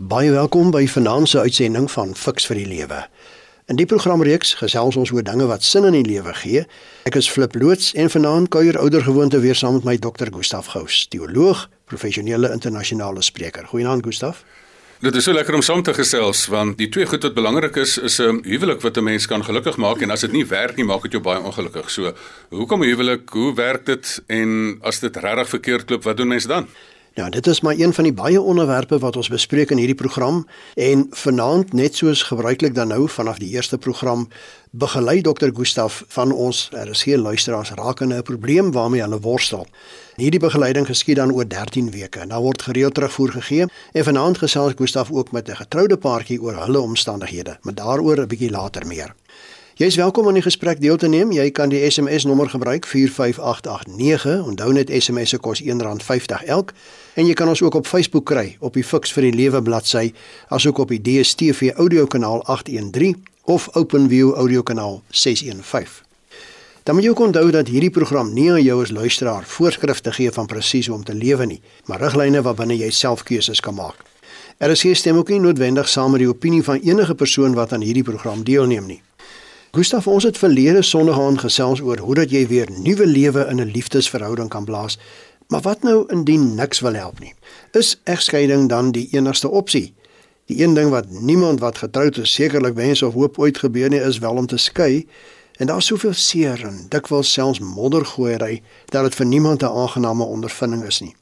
Baie welkom by vanaand se uitsending van Fix vir die Lewe. In die programreeks gesels ons oor dinge wat sin in die lewe gee. Ek is Flip loods en vanaand kuier oudergewoonte weer saam met my dokter Gustaf Gous, teoloog, professionele internasionale spreker. Goeienaand Gustaf. Dit is so lekker om saam te gesels want die twee goed wat belangrik is is 'n huwelik wat 'n mens kan gelukkig maak en as dit nie werk nie maak dit jou baie ongelukkig. So, hoekom 'n huwelik? Hoe werk dit? En as dit regtig verkeerd loop, wat doen mense dan? Nou, dit is maar een van die baie onderwerpe wat ons bespreek in hierdie program en vanaand net soos gebruiklik dan nou vanaf die eerste program begelei dokter Gustaf van ons geen luisteraars rakende 'n probleem waarmee hulle worstel. Hierdie begeleiding geskied dan oor 13 weke en dan word gereeld terugvoer gegee en vanaand gesels Gustaf ook met 'n getroude paartjie oor hulle omstandighede, maar daaroor 'n bietjie later meer. Jy is welkom om die gesprek deel te neem. Jy kan die SMS nommer gebruik 45889. Onthou net SMS se kos R1.50 elk. En jy kan ons ook op Facebook kry op die Fix vir die Lewe bladsy, asook op die DStv audiokanaal 813 of OpenView audiokanaal 615. Dan moet jy onthou dat hierdie program nie aan jou as luisteraar voorskrifte gee van presies hoe om te lewe nie, maar riglyne waarbinne jy self keuses kan maak. Geen stem ook nie noodwendig saam met die opinie van enige persoon wat aan hierdie program deelneem nie. Gustaf, ons het verlede Sondag aan gesels oor hoe dat jy weer nuwe lewe in 'n liefdesverhouding kan blaas. Maar wat nou indien niks wil help nie? Is egskeiding dan die enigste opsie? Die een ding wat niemand wat getroud is sekerlik wens of hoop ooit gebeur nie is wel om te skei. En daar's soveel seer en dikwels selfs moddergooiery dat dit vir niemand 'n aangename ondervinding is nie.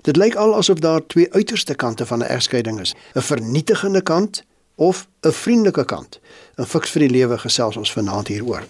Dit lyk al asof daar twee uiterste kante van 'n egskeiding is, 'n vernietigende kant of 'n vriendelike kant. 'n Fiks vir die lewe gesels ons vanaand hieroor.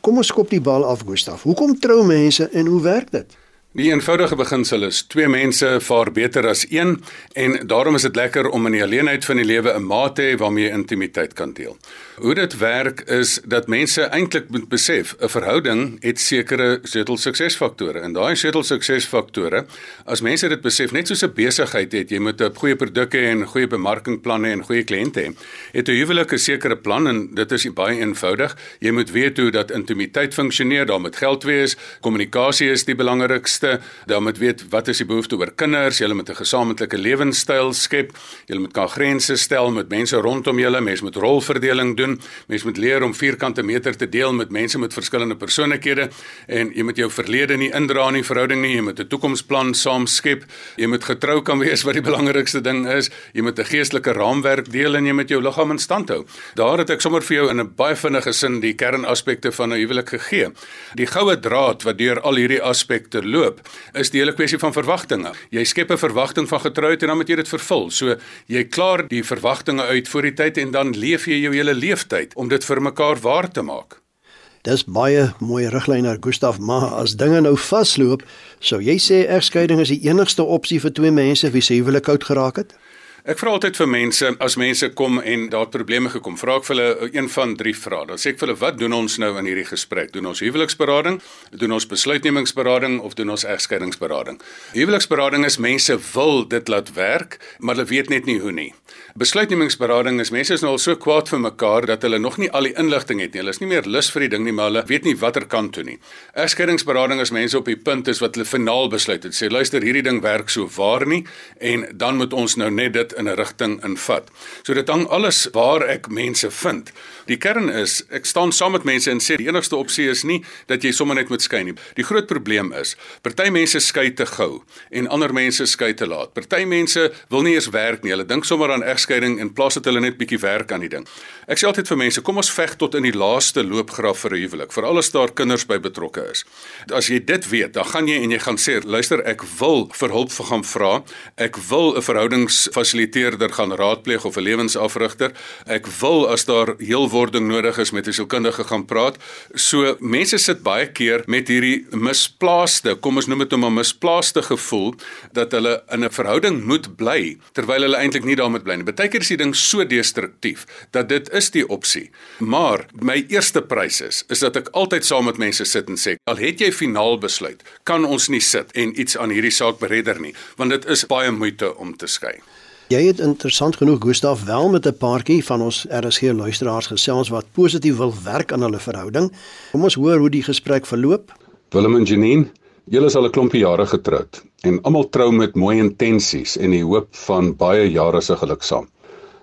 Kom ons skop die bal af, Gustaf. Hoekom trou mense en hoe werk dit? Die eenvoudige beginsel is twee mense vaar beter as een en daarom is dit lekker om in die alleenheid van die lewe 'n maat te hê waarmee jy intimiteit kan deel. Hoe dit werk is dat mense eintlik moet besef 'n verhouding het sekere sleutel suksesfaktore en daai sleutel suksesfaktore as mense dit besef net soos 'n besigheid het jy moet 'n goeie produk hê en goeie bemarkingplanne en goeie kliënte hê. Het 'n huwelik 'n sekere plan en dit is baie eenvoudig. Jy moet weet hoe dat intimiteit funksioneer, daar moet geld wees, kommunikasie is die belangrikste dan moet weet wat is die behoefte oor kinders, jy moet 'n gesamentlike lewenstyl skep, jy moet kan grense stel met mense rondom julle, mense moet rolverdeling doen, mense moet leer om vierkante meter te deel met mense met verskillende persoonlikhede en jy moet jou verlede nie indra in die verhouding nie, jy moet 'n toekomsplan saam skep, jy moet getrou kan wees wat die belangrikste ding is, jy moet 'n geestelike raamwerk deel en jy moet jou liggaam in stand hou. Daar het ek sommer vir jou in 'n baie vinnige sin die kernaspekte van 'n huwelik gegee. Die goue draad wat deur al hierdie aspekte loop is die hele kwessie van verwagtinge. Jy skep 'n verwagting van getrouheid en dan moet jy dit vervul. So jy klaar die verwagtinge uit voor die tyd en dan leef jy jou hele leeftyd om dit vir mekaar waar te maak. Dis baie mooi riglyne Gustaf, maar as dinge nou vasloop, sou jy sê egskeiding is die enigste opsie vir twee mense wie se huwelik koud geraak het? Ek vra altyd vir mense as mense kom en daar probleme gekom, vra ek vir hulle een van drie vrae. Dan sê ek vir hulle, "Wat doen ons nou in hierdie gesprek? Doen ons huweliksberading, doen ons besluitnemingsberading of doen ons egskeidingsberading?" Huweliksberading is mense wil dit laat werk, maar hulle weet net nie hoe nie. Besluitnemingsberading is mense is nou al so kwaad vir mekaar dat hulle nog nie al die inligting het nie. Hulle is nie meer lus vir die ding nie, maar hulle weet nie watter kant toe nie. Egskeidingsberading is mense op die punt is wat hulle finaal besluit het. Sê, "Luister, hierdie ding werk so waar nie en dan moet ons nou net dit in 'n rigting invat. So dit hang alles waar ek mense vind. Die kern is ek staan saam met mense en sê die enigste opsie is nie dat jy sommer net moet skei nie. Die groot probleem is party mense skei te gou en ander mense skei te laat. Party mense wil nie eens werk nie. Hulle dink sommer aan egskeiding en plaas dit hulle net bietjie werk aan die ding. Ek sê altyd vir mense, kom ons veg tot in die laaste loopgraaf vir 'n huwelik, veral as daar kinders by betrokke is. As jy dit weet, dan gaan jy en jy gaan sê, luister, ek wil vir hulp vir gaan vra. Ek wil 'n verhoudingsfasiliteit fasiliteerder gaan raadpleeg of 'n lewensafrigter. Ek wil as daar heelwording nodig is met 'n sielkundige gaan praat. So mense sit baie keer met hierdie misplaaste, kom ons noem dit nou 'n misplaaste gevoel dat hulle in 'n verhouding moet bly terwyl hulle eintlik nie daar moet bly nie. Partykeer is die ding so destruktief dat dit is die opsie. Maar my eerste prys is is dat ek altyd saam met mense sit en sê, al het jy finaal besluit, kan ons nie sit en iets aan hierdie saak beredder nie, want dit is baie moeite om te skei. Jy het interessant genoeg Gustaf wel met 'n paartjie van ons RSG luisteraars gesels wat positief wil werk aan hulle verhouding. Kom ons hoor hoe die gesprek verloop. Willem en Janine, julle is al 'n klompie jare getroud en almal trou met mooi intensies en die hoop van baie jare se geluk saam.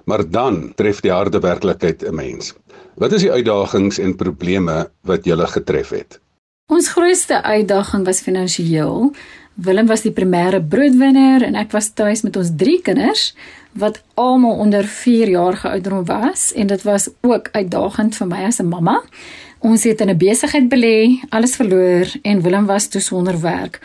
Maar dan tref die harde werklikheid 'n mens. Wat is die uitdagings en probleme wat julle getref het? Ons grootste uitdaging was finansiëel. Willem was die primêre broodwinner en ek was tuis met ons drie kinders wat almal onder 4 jaar geouderdom was en dit was ook uitdagend vir my as 'n mamma. Ons het in 'n besigheid belê, alles verloor en Willem was toe sonder werk.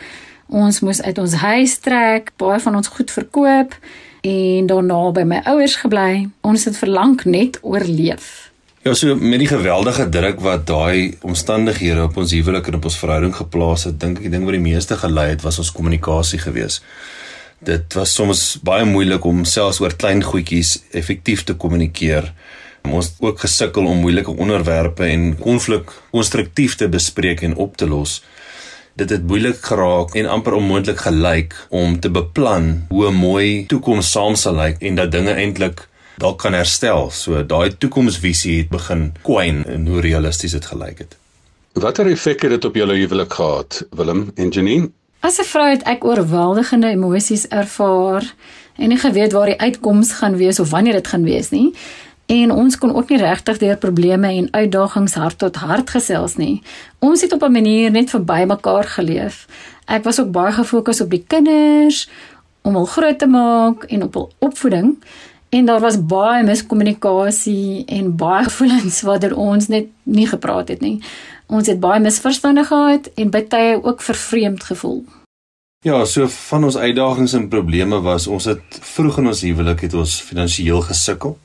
Ons moes uit ons huis trek, baie van ons goed verkoop en daarna by my ouers gebly. Ons het verlang net oorleef. Ja, so met die geweldige druk wat daai omstandighede op ons huwelik en op ons verhouding geplaas het, dink ek die ding wat die meeste gelei het was ons kommunikasie geweest. Dit was soms baie moeilik om selfs oor klein goedjies effektief te kommunikeer. Ons het ook gesukkel om moeilike onderwerpe en konflik konstruktief te bespreek en op te los. Dit het moeilik geraak en amper onmoontlik gelyk om te beplan hoe 'n mooi toekoms saam sal lyk en dat dinge eintlik dalk kan herstel. So daai toekomsvisie het begin kwyn en hoe realisties dit gelyk het. Watter effek het dit op julle huwelik gehad, Willem en Janine? As 'n vrou het ek oorweldigende emosies ervaar en nie geweet waar die uitkoms gaan wees of wanneer dit gaan wees nie en ons kon ook nie regtig deur probleme en uitdagings hart tot hart gesels nie. Ons het op 'n manier net verby mekaar geleef. Ek was ook baie gefokus op die kinders om hulle groot te maak en op hul opvoeding en daar was baie miskommunikasie en baie gevoelens waarder ons net nie gepraat het nie. Ons het baie misverstande gehad en by tye ook vervreemd gevoel. Ja, so van ons uitdagings en probleme was ons het vroeg in ons huwelik het ons finansiëel gesukkel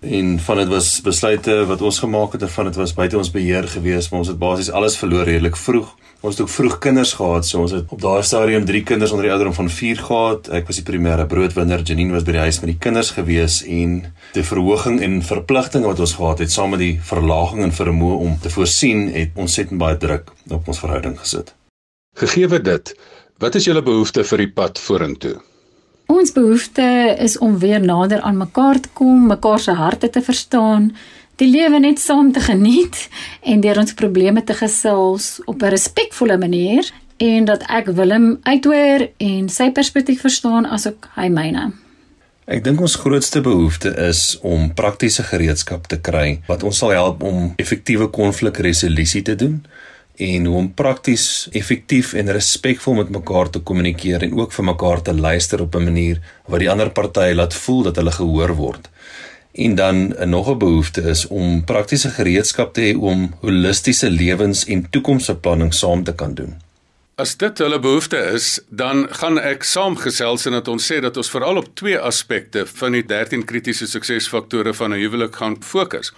en van dit was besluite wat ons gemaak het en van dit was buite ons beheer gewees, maar ons het basies alles verloor redelik vroeg. Ons het ook vroeg kinders gehad, so ons het op daardie stadium 3 kinders onder die ouderdom van 4 gehad. Ek was die primêre broodwinner, Janine was by die huis met die kinders gewees en die verhoging en verpligtinge wat ons gehad het saam met die verlaging in vermoë om te voorsien, het ontsettend baie druk op ons verhouding gesit. Gegeewe dit, wat is julle behoefte vir die pad vorentoe? Ons behoefte is om weer nader aan mekaar te kom, mekaar se harte te verstaan, die lewe net saam te geniet en deur ons probleme te gesels op 'n respekvolle manier en dat ek Willem uithoor en sy perspektief verstaan asook hy myne. Ek dink ons grootste behoefte is om praktiese gereedskap te kry wat ons sal help om effektiewe konflikresolusie te doen en hoe om prakties effektief en respekvol met mekaar te kommunikeer en ook vir mekaar te luister op 'n manier wat die ander party laat voel dat hulle gehoor word. En dan 'n nog 'n behoefte is om praktiese gereedskap te hê om holistiese lewens- en toekomsbeplanning saam te kan doen. As dit hulle behoefte is, dan gaan ek saamgesels en dat ons sê dat ons veral op twee aspekte van die 13 kritiese suksesfaktore van 'n huwelik gaan fokus.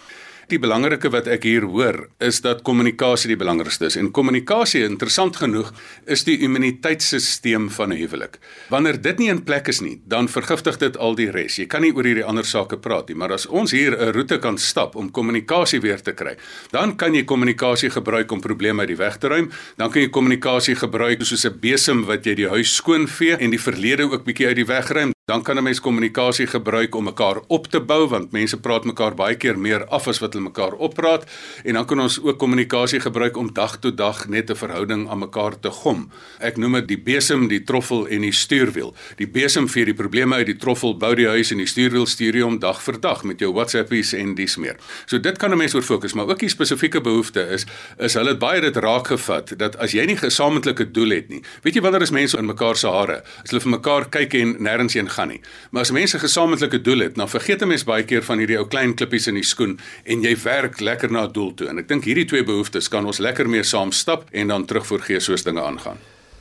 Die belangrike wat ek hier hoor is dat kommunikasie die belangrikste is en kommunikasie interessant genoeg is die immuniteitstelsel van 'n huwelik. Wanneer dit nie in plek is nie, dan vergiftig dit al die res. Jy kan nie oor hierdie ander sake praat nie, maar as ons hier 'n roete kan stap om kommunikasie weer te kry, dan kan jy kommunikasie gebruik om probleme uit die weg te ruim. Dan kan jy kommunikasie gebruik soos 'n besem wat jy die huis skoonvee en die verlede ook bietjie uit die weg ruim. Dan kan 'n mens kommunikasie gebruik om mekaar op te bou want mense praat mekaar baie keer meer af as wat hulle mekaar oppraat en dan kan ons ook kommunikasie gebruik om dag tot dag net 'n verhouding aan mekaar te gom. Ek noem dit die besem, die troffel en die stuurwiel. Die besem vir die probleme uit die troffel bou die huis en die stuurwiel stuur jy om dag vir dag met jou WhatsAppies en dis meer. So dit kan 'n mens oor fokus, maar ook die spesifieke behoefte is is hulle het baie dit raak gevat dat as jy nie gesamentlike doel het nie. Weet jy wanneer is mense in mekaar se hare? As hulle vir mekaar kyk en nêrens heen gaan nie. Maar as mense gesamentlike doel het, dan vergeet 'n mens baie keer van hierdie ou klein klippies in die skoen en jy werk lekker na 'n doel toe. En ek dink hierdie twee behoeftes kan ons lekker mee saam stap en dan terugvoer gee soos dinge aangaan.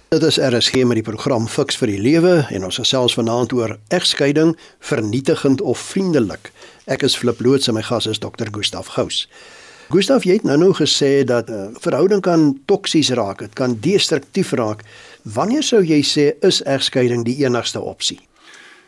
Dit is RSG met die program Fix vir die Lewe en ons gesels vanaand oor egskeiding, vernietigend of vriendelik. Ek is Flip Loots en my gas is Dr. Gustaf Gous. Gustaf, jy het nou nou gesê dat 'n uh, verhouding kan toksies raak, dit kan destruktief raak. Wanneer sou jy sê is egskeiding die enigste opsie?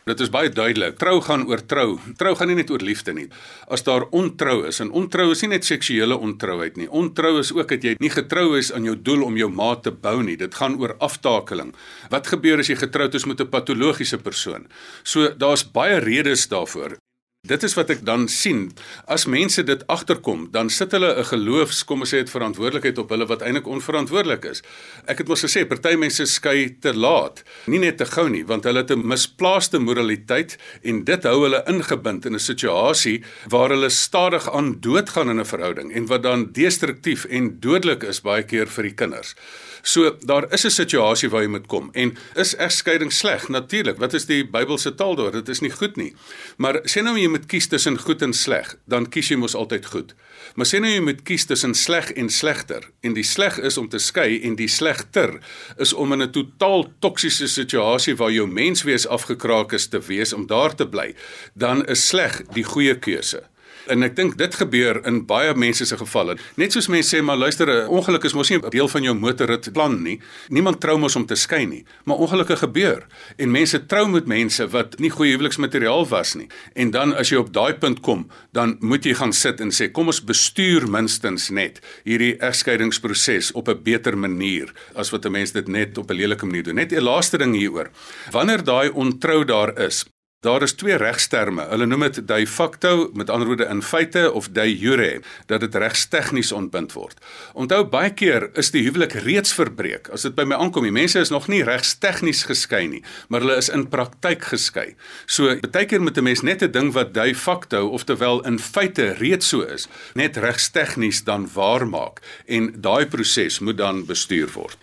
Dit is baie duidelik. Trou gaan oor trou. Trou gaan nie net oor liefde nie. As daar ontrou is, en ontrou is nie net seksuele ontrouheid nie. Ontrou is ook dat jy nie getrou is aan jou doel om jou maat te bou nie. Dit gaan oor aftakeling. Wat gebeur as jy getroud is met 'n patologiese persoon? So daar's baie redes daarvoor. Dit is wat ek dan sien. As mense dit agterkom, dan sit hulle 'n geloofs, kom ons sê dit verantwoordelikheid op hulle wat eintlik onverantwoordelik is. Ek het mos gesê party mense skei te laat, nie net te gou nie, want hulle het 'n misplaaste moraliteit en dit hou hulle ingebind in 'n situasie waar hulle stadig aan doodgaan in 'n verhouding en wat dan destruktief en dodelik is baie keer vir die kinders. So daar is 'n situasie waar jy moet kom. En is egskeiding sleg? Natuurlik. Wat is die Bybelse taal daar? Dit is nie goed nie. Maar sê nou jy moet kies tussen goed en sleg, dan kies jy mos altyd goed. Maar sê nou jy moet kies tussen sleg en slegter. En die sleg is om te skei en die slegter is om in 'n totaal toksiese situasie waar jou menswees afgekraak is te wees om daar te bly. Dan is sleg die goeie keuse en ek dink dit gebeur in baie mense se gevalle. Net soos mense sê maar luister, 'n ongeluk is mos nie 'n deel van jou motorrit plan nie. Niemand trou mos om te skei nie, maar ongelukke gebeur en mense trou met mense wat nie goeie huweliksmateriaal was nie. En dan as jy op daai punt kom, dan moet jy gaan sit en sê kom ons bestuur minstens net hierdie egskeidingsproses op 'n beter manier as wat 'n mens dit net op 'n lelike manier doen. Net 'n laaste ding hieroor. Wanneer daai ontrou daar is, Daar is twee regsterme. Hulle noem dit de facto, met ander woorde in feite of de jure, dat dit regstegnies ontbind word. Onthou baie keer is die huwelik reeds verbreek. As dit by my aankom, die mense is nog nie regstegnies geskei nie, maar hulle is in praktyk geskei. So baie keer moet 'n mens net 'n ding wat de facto of terwyl in feite reeds so is, net regstegnies dan waar maak en daai proses moet dan bestuur word.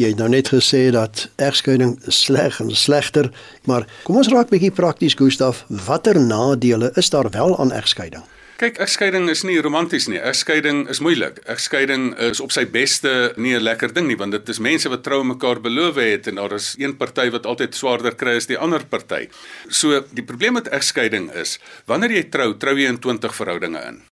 Jy het nou net gesê dat egskeiding sleg en slegter, maar kom ons raak bietjie prakties, Gustaf. Watter nadele is daar wel aan egskeiding? Kyk, egskeiding is nie romanties nie. Egskeiding is moeilik. Egskeiding is op sy beste nie 'n lekker ding nie, want dit is mense wat trou mekaar beloof het en daar is een party wat altyd swaarder kry as die ander party. So, die probleem met egskeiding is, wanneer jy trou, trou jy in 20 verhoudinge in.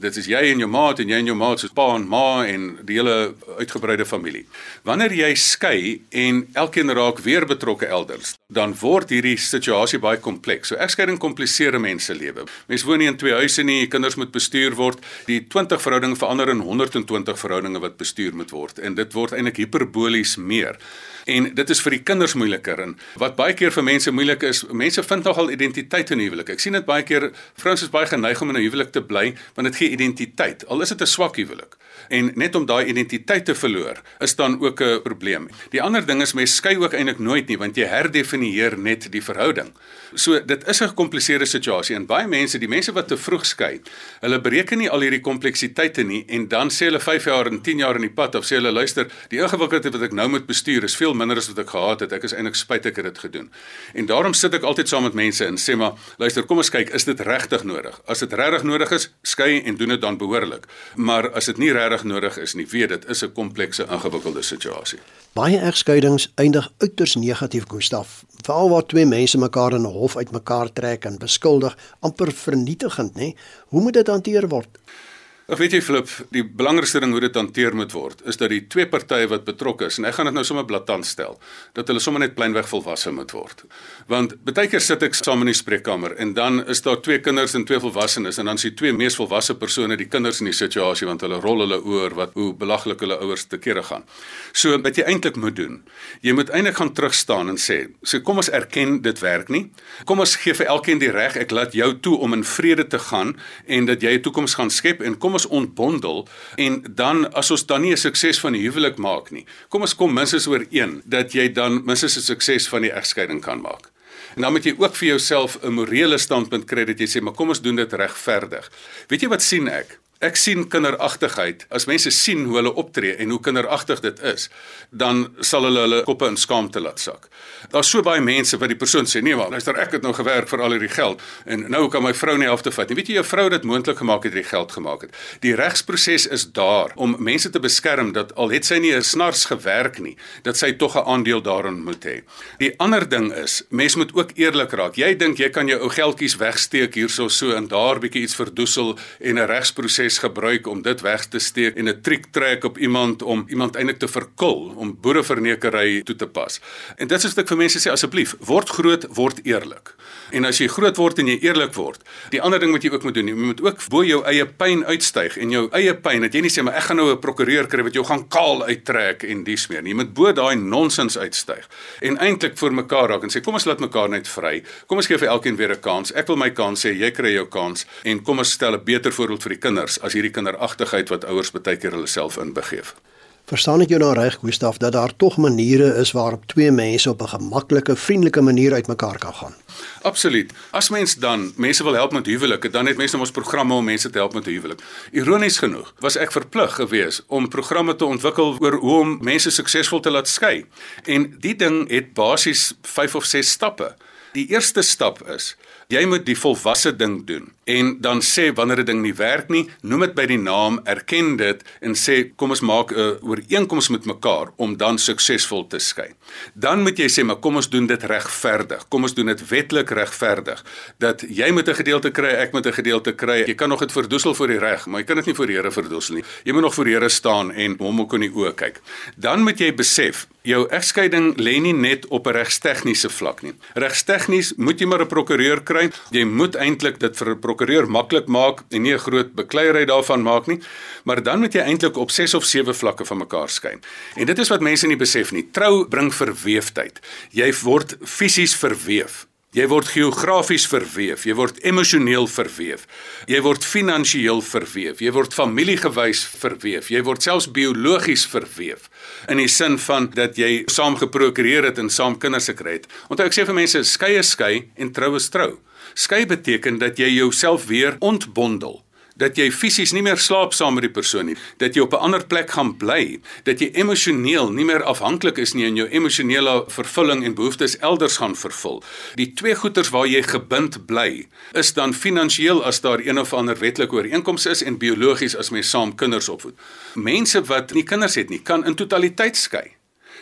Dit is jy en jou maat en jy en jou maat se pa en ma en die hele uitgebreide familie. Wanneer jy skei en elkeen raak weer betrokke elders, dan word hierdie situasie baie kompleks. So egskeiding kompliseer mense lewe. Mense woon nie in twee huise nie, kinders moet bestuur word. Die 20 verhoudinge verander in 120 verhoudinge wat bestuur moet word en dit word eintlik hiperbolies meer en dit is vir die kinders moeiliker en wat baie keer vir mense moeilik is, mense vind nogal identiteit in huwelik. Ek sien dit baie keer vrouens is baie geneig om in 'n huwelik te bly want dit gee identiteit. Al is dit 'n swak huwelik. En net om daai identiteit te verloor, is dan ook 'n probleem. Die ander ding is mense skei ook eintlik nooit nie want jy herdefinieer net die verhouding. So dit is 'n gekompliseerde situasie en baie mense, die mense wat te vroeg skei, hulle bereken nie al hierdie kompleksiteite nie en dan sê hulle 5 jaar en 10 jaar in die pad of sê hulle luister, die ingewikkeldheid wat ek nou moet bestuur is veel minder as wat ek gehad het. Ek is eintlik spyt ek het dit gedoen. En daarom sit ek altyd saam met mense en sê maar, luister, kom ons kyk, is dit regtig nodig? As dit regtig nodig is, skei en doen dit dan behoorlik. Maar as dit nie regtig nodig is nie, weet dit is 'n komplekse, ingewikkelde situasie. Baie egskeidings eindig uiters negatief, Gustaf. Veral waar twee mense mekaar in 'n hof uitmekaar trek en beskuldig, amper vernietigend, nê? Hoe moet dit hanteer word? Ek weet jy Flip, die belangrikste ding hoe dit hanteer moet word, is dat die twee partye wat betrokke is, en ek gaan dit nou sommer blaatant stel, dat hulle sommer net pleinweg volwasse moet word. Want baie keer sit ek saam in die spreekkamer en dan is daar twee kinders en twee volwassenes en dan is die twee mees volwasse persone die kinders in die situasie want hulle rol hulle oor wat hoe belaglik hulle ouers te kere gaan. So wat jy eintlik moet doen, jy moet eintlik gaan terug staan en sê, so kom ons erken dit werk nie. Kom ons gee vir elkeen die reg, ek laat jou toe om in vrede te gaan en dat jy 'n toekoms gaan skep en kom ons ontbondel en dan as ons dan nie 'n sukses van die huwelik maak nie. Kom ons kom minstens oor een dat jy dan minstens 'n sukses van die egskeiding kan maak. En dan moet jy ook vir jouself 'n morele standpunt kry dat jy sê, maar kom ons doen dit regverdig. Weet jy wat sien ek? Ek sien kinderagtigheid. As mense sien hoe hulle optree en hoe kinderagtig dit is, dan sal hulle hulle koppe in skaamte laat sak. Daar's so baie mense wat die persoon sê, "Nee, maar luister, ek het nou gewerk vir al hierdie geld en nou kan my vrou nie helfte vat nie." Weet jy, jou vrou het dit moontlik gemaak het hierdie geld gemaak het. Die regsproses is daar om mense te beskerm dat al het sy nie 'n snars gewerk nie, dat sy tog 'n aandeel daarin moet hê. Die ander ding is, mense moet ook eerlik raak. Jy dink jy kan jou ou geldjies wegsteek hierso so en daar bietjie iets verdoesel en 'n regsproses mes gebruik om dit weg te steek en 'n triek trek op iemand om iemand eintlik te verkil om boerevernekery toe te pas. En dit is wat ek vir mense sê asseblief, word groot, word eerlik. En as jy groot word en jy eerlik word, die ander ding wat jy ook moet doen, jy moet ook bo jou eie pyn uitstyg en jou eie pyn dat jy nie sê maar ek gaan nou 'n prokureur kry wat jou gaan kaal uittrek en dies meer. Jy moet bo daai nonsens uitstyg en eintlik vir mekaar raak en sê kom ons laat mekaar net vry. Kom ons gee vir elkeen weer 'n kans. Ek wil my kans sê, jy kry jou kans en kom ons stel 'n beter voorbeeld vir die kinders as hierdie kinderagtigheid wat ouers baie keer hulle self inbegeef. Verstaan ek jou nou reg, Gustaf, dat daar tog maniere is waarop twee mense op 'n gemaklike, vriendelike manier uitmekaar kan gaan? Absoluut. As mens dan mense wil help met huwelike, dan het mense ons programme om mense te help met huwelik. Ironies genoeg, was ek verplig geweest om programme te ontwikkel oor hoe om mense suksesvol te laat skei. En die ding het basies 5 of 6 stappe. Die eerste stap is jy moet die volwasse ding doen en dan sê wanneer 'n ding nie werk nie, noem dit by die naam, erken dit en sê kom ons maak 'n ooreenkoms met mekaar om dan suksesvol te skei. Dan moet jy sê maar kom ons doen dit regverdig. Kom ons doen dit wetlik regverdig dat jy moet 'n gedeelte kry, ek moet 'n gedeelte kry. Jy kan nog dit verdoesel voor die reg, maar jy kan dit nie voor die Here verdoesel nie. Jy moet nog voor die Here staan en hom ook in die oë kyk. Dan moet jy besef Jou egskeiding lê nie net op 'n regstegniese vlak nie. Regstegnies moet jy maar 'n prokureur kry. Jy moet eintlik dit vir 'n prokureur maklik maak en nie 'n groot bekleierery daarvan maak nie. Maar dan moet jy eintlik op 6 of 7 vlakke van mekaar skei. En dit is wat mense nie besef nie. Trou bring verweefdheid. Jy word fisies verweef. Jy word geografies verweef, jy word emosioneel verweef. Jy word finansiëel verweef, jy word familiegewys verweef, jy word selfs biologies verweef in die sin van dat jy saam geprokureer het en saam kinders gekry het. Onthou ek sê vir mense, skei is skei en trou is trou. Skei beteken dat jy jouself weer ontbondel dat jy fisies nie meer slaap saam met die persoon nie, dat jy op 'n ander plek gaan bly, dat jy emosioneel nie meer afhanklik is nie en jou emosionele vervulling en behoeftes elders gaan vervul. Die twee goeters waar jy gebind bly, is dan finansiëel as daar een of ander wetlike ooreenkoms is en biologies as mens saam kinders opvoed. Mense wat nie kinders het nie, kan in totaliteit skei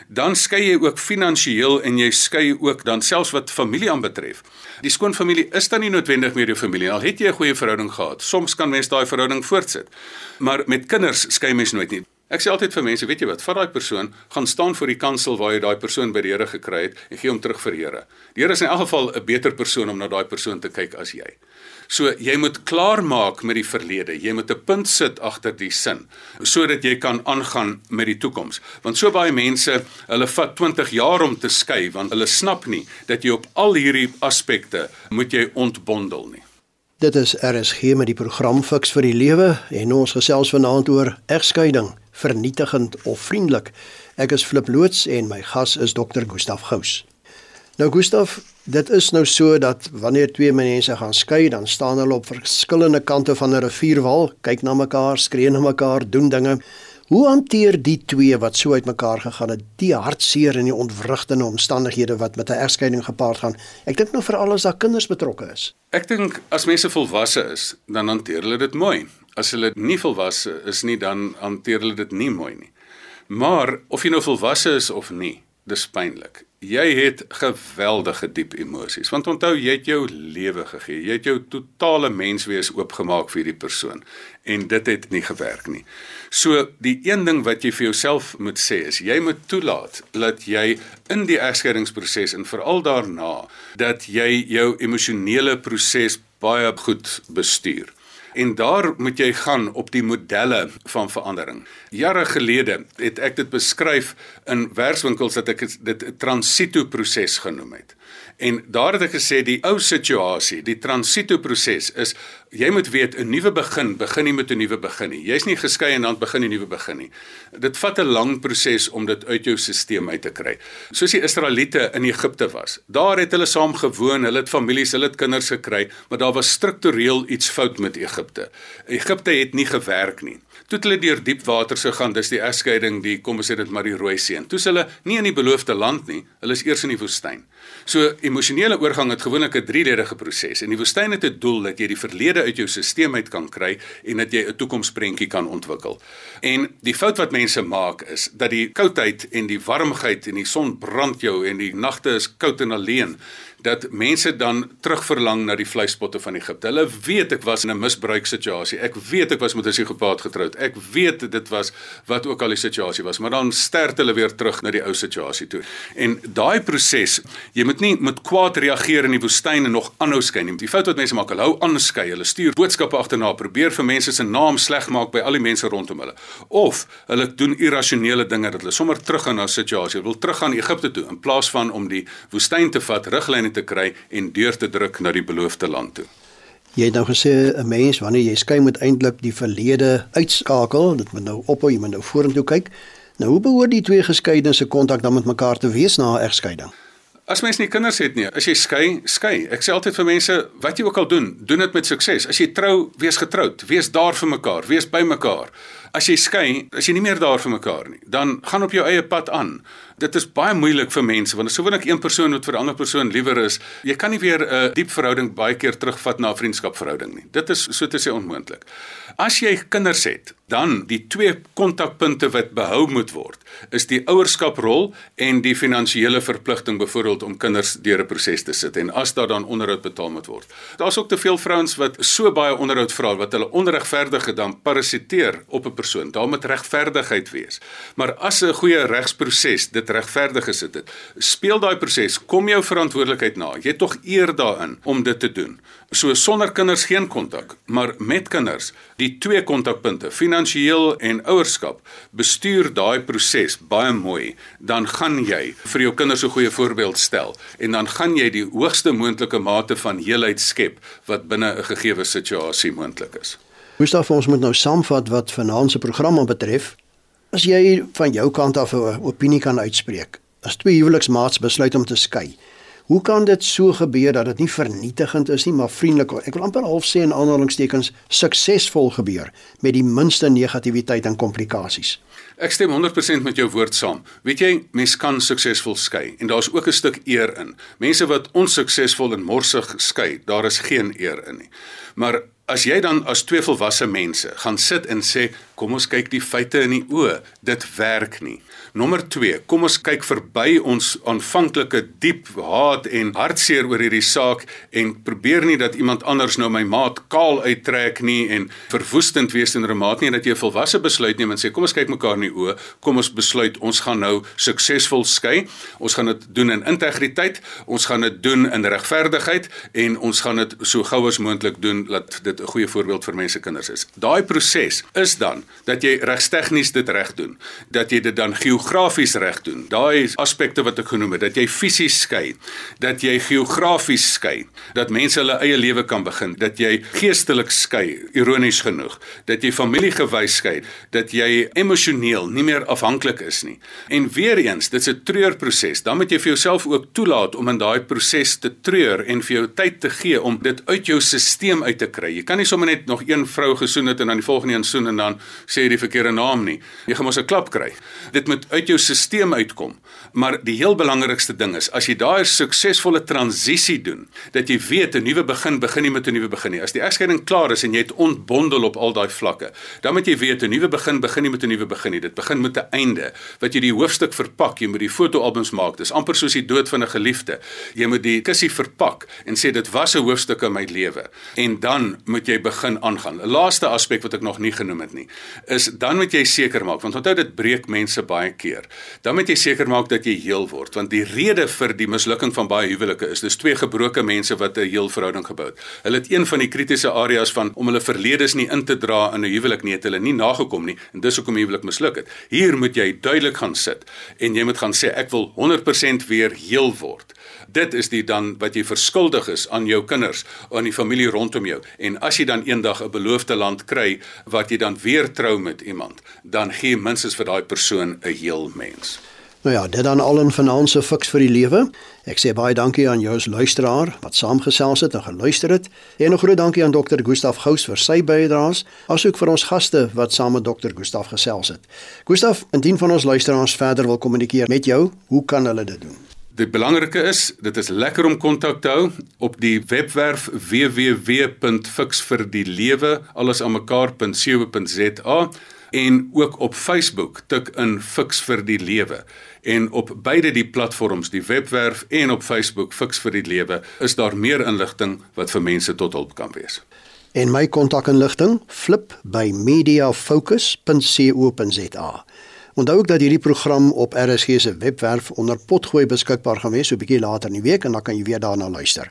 dan skei jy ook finansiëel en jy skei ook dan selfs wat familie aanbetref. Die skoonfamilie is dan nie noodwendig meer jou familie al het jy 'n goeie verhouding gehad. Soms kan mens daai verhouding voortsit. Maar met kinders skei mens nooit nie. Ek sê altyd vir mense, weet jy wat, vat daai persoon, gaan staan voor die kansel waar jy daai persoon by die Here gekry het en gee hom terug vir die Here. Die Here is in elk geval 'n beter persoon om na daai persoon te kyk as jy. So jy moet klaar maak met die verlede. Jy moet 'n punt sit agter die sin sodat jy kan aangaan met die toekoms. Want so baie mense, hulle vat 20 jaar om te skei want hulle snap nie dat jy op al hierdie aspekte moet jy ontbondel nie. Dit is RSG met die program Fix vir die Lewe en ons gesels vanaand oor egskeiding, vernietigend of vriendelik. Ek is Flip loods en my gas is Dr. Gustaf Gous. Nou Gustaf, dit is nou so dat wanneer twee mense gaan skei, dan staan hulle op verskillende kante van 'n rivierwal, kyk na mekaar, skree na mekaar, doen dinge. Hoe hanteer die twee wat so uitmekaar gegaan het, die hartseer en die ontwrigtende omstandighede wat met 'n egskeiding gepaard gaan? Ek dink nou veral as daar kinders betrokke is. Ek dink as mense volwasse is, dan hanteer hulle dit mooi. As hulle nie volwasse is nie, dan hanteer hulle dit nie mooi nie. Maar of jy nou volwasse is of nie, dis pynlik. Jy het geweldige diep emosies want onthou jy het jou lewe gegee. Jy het jou totale menswees oopgemaak vir hierdie persoon en dit het nie gewerk nie. So die een ding wat jy vir jouself moet sê is jy moet toelaat dat jy in die egskeidingsproses en veral daarna dat jy jou emosionele proses baie goed bestuur. En daar moet jy gaan op die modelle van verandering. Jare gelede het ek dit beskryf in werkswinkels dat ek dit 'n transito proses genoem het. En daar het ek gesê die ou situasie, die transito proses is jy moet weet 'n nuwe begin begin nie met 'n nuwe begin nie. Jy's nie geskei en dan begin 'n nuwe begin nie. Dit vat 'n lang proses om dit uit jou stelsel uit te kry. Soos die Israeliete in Egipte was. Daar het hulle saam gewoon, hulle het families, hulle het kinders gekry, maar daar was struktureel iets fout met Egipte. Egipte het nie gewerk nie. Toe hulle deur diep waters gegaan, dis die egskeiding, die kom ons sê dit maar die Rooi See. Toe hulle nie in die beloofde land nie, hulle is eers in die woestyn. So emosionele oorgang het gewoonlik 'n drieledige proses. In die woestyn het dit doel dat jy die verlede uit jou stelsel uit kan kry en dat jy 'n toekomsprentjie kan ontwikkel. En die fout wat mense maak is dat die koudheid en die warmheid en die son brand jou en die nagte is koud en alleen dat mense dan terugverlang na die vleispotte van Egipte. Hulle weet ek was in 'n misbruiksituasie. Ek weet ek was met 'n psigopaat getroud. Ek weet dit was wat ook al die situasie was, maar dan sterf hulle weer terug na die ou situasie toe. En daai proses, jy moet nie met kwaad reageer in die woestyn en nog aanhou skei nie. Die fout wat mense maak, hulle hou aan skei. Hulle stuur boodskappe agterna, probeer vir mense se naam sleg maak by al die mense rondom hulle. Of hulle doen irrasionele dinge dat hulle sommer teruggaan na 'n situasie, wil teruggaan Egipte toe in plaas van om die woestyn te vat, riglyne te kry en deur te druk na die beloofde land toe. Jy het nou gesê 'n mens wanneer jy skei moet eintlik die verlede uitskakel, dit moet nou ophou, jy moet nou vorentoe kyk. Nou hoe behoort die twee geskeidenisse se kontak dan met mekaar te wees na 'n egskeiding? As mens nie kinders het nie, as jy skei, skei. Ek sê altyd vir mense, wat jy ook al doen, doen dit met sukses. As jy trou, wees getroud, wees daar vir mekaar, wees by mekaar. As jy skei, as jy nie meer daar vir mekaar nie, dan gaan op jou eie pad aan dit is baie moeilik vir mense want as gewoonlik een persoon wat vir 'n ander persoon liewer is, jy kan nie weer 'n diep verhouding baie keer terugvat na 'n vriendskapverhouding nie. Dit is so te sê onmoontlik. As jy kinders het, dan die twee kontakpunte wat behou moet word, is die ouerskaprol en die finansiële verpligting byvoorbeeld om kinders deur 'n proses te sit en as daar dan onderhoud betaal moet word. Daar's ook te veel vrouens wat so baie onderhoud vra wat hulle onregverdig dan parasiteer op 'n persoon. Daar moet regverdigheid wees. Maar as 'n goeie regsproses dit regverdig gesit het. Speel daai proses, kom jou verantwoordelikheid na. Jy het tog eer daarin om dit te doen. So sonder kinders geen kontak, maar met kinders, die twee kontakpunte, finansiëel en ouerskap, bestuur daai proses baie mooi, dan gaan jy vir jou kinders 'n goeie voorbeeld stel en dan gaan jy die hoogste moontlike mate van heelheid skep wat binne 'n gegeewe situasie moontlik is. Gustav, ons moet nou saamvat wat vanaand se program betref. As jy van jou kant af 'n opinie kan uitspreek, as twee huweliksmaats besluit om te skei, hoe kan dit so gebeur dat dit nie vernietigend is nie, maar vriendelik? Ek wil amper half sê in aanhalingstekens suksesvol gebeur met die minste negatiwiteit en komplikasies. Ek stem 100% met jou woord saam. Weet jy, mens kan suksesvol skei en daar's ook 'n stuk eer in. Mense wat onsuksesvol en morsig skei, daar is geen eer in nie. Maar as jy dan as twee volwasse mense gaan sit en sê kom ons kyk die feite in die oë, dit werk nie. Nommer 2, kom ons kyk verby ons aanvanklike diep haat en hartseer oor hierdie saak en probeer nie dat iemand anders nou my maat kaal uittrek nie en verwoestend wees teenoor 'n maat nie dat jy 'n volwasse besluit neem en sê kom ons kyk mekaar in die oë, kom ons besluit ons gaan nou suksesvol skei. Ons gaan dit doen in integriteit, ons gaan dit doen in regverdigheid en ons gaan dit so gou as moontlik doen dat dit 'n goeie voorbeeld vir mense kinders is. Daai proses is dan dat jy regstegnies dit reg doen, dat jy dit dan geografies reg doen. Daai aspekte wat ek genoem het, dat jy fisies skei, dat jy geografies skei, dat mense hulle eie lewe kan begin, dat jy geestelik skei, ironies genoeg, dat jy familiegewys skei, dat jy emosioneel nie meer afhanklik is nie. En weer eens, dit's 'n treurproses. Dan moet jy vir jouself ook toelaat om in daai proses te treur en vir jou tyd te gee om dit uit jou stelsel uit te kry. Jy kan nie sommer net nog een vrou gesoen het en dan die volgende een soen en dan sê jy die verkeerde naam nie. Jy gaan mos 'n klap kry. Dit moet uit jou stelsel uitkom. Maar die heel belangrikste ding is as jy daai suksesvolle transisie doen, dat jy weet 'n nuwe begin begin nie met 'n nuwe begin nie. As die egskeiding klaar is en jy het ontbondel op al daai vlakke, dan moet jy weet 'n nuwe begin begin nie met 'n nuwe begin nie. Dit begin met 'n einde wat jy die hoofstuk verpak, jy moet die fotoalbums maak. Dis amper soos die dood van 'n geliefde. Jy moet die kussie verpak en sê dit was 'n hoofstuk in my lewe. En dan moet jy begin aangaan. 'n Laaste aspek wat ek nog nie genoem het nie, is dan moet jy seker maak want onthou dit breek mense baie keer. Dan moet jy seker maak dat jy heel word want die rede vir die mislukking van baie huwelike is dis twee gebroke mense wat 'n heel verhouding gebou het. Hulle het een van die kritiese areas van om hulle verledes nie in te dra in 'n huwelik nie, het hulle nie nagekom nie en dis hoekom die huwelik misluk het. Hier moet jy duidelik gaan sit en jy moet gaan sê ek wil 100% weer heel word. Dit is die dan wat jy verskuldig is aan jou kinders, aan die familie rondom jou. En as jy dan eendag 'n beloofde land kry wat jy dan weer trou met iemand, dan gee minstens vir daai persoon 'n heel mens. Nou ja, dit dan al in finansie fiks vir die lewe. Ek sê baie dankie aan jou as luisteraar wat saamgesels het en geluister het. En 'n groot dankie aan dokter Gustaf Gous vir sy bydraes, asook vir ons gaste wat saam met dokter Gustaf gesels het. Gustaf, indien van ons luisteraars verder wil kommunikeer met jou, hoe kan hulle dit doen? Die belangrike is, dit is lekker om kontak te hou op die webwerf www.fixvirdielewe allesaanmekaar.co.za en ook op Facebook tik in Fix vir die lewe. En op beide die platforms, die webwerf en op Facebook Fix vir die lewe, is daar meer inligting wat vir mense tot hulp kan wees. En my kontakinligting flip by mediafocus.co.za. Onthou ook dat hierdie program op RSG se webwerf onder potgooi beskikbaar gaan wees so 'n bietjie later in die week en dan kan jy weer daarna luister.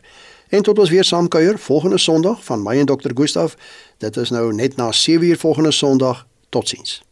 En tot ons weer saamkuier volgende Sondag van my en Dr. Gustaf. Dit is nou net na 7uur volgende Sondag. Totsiens.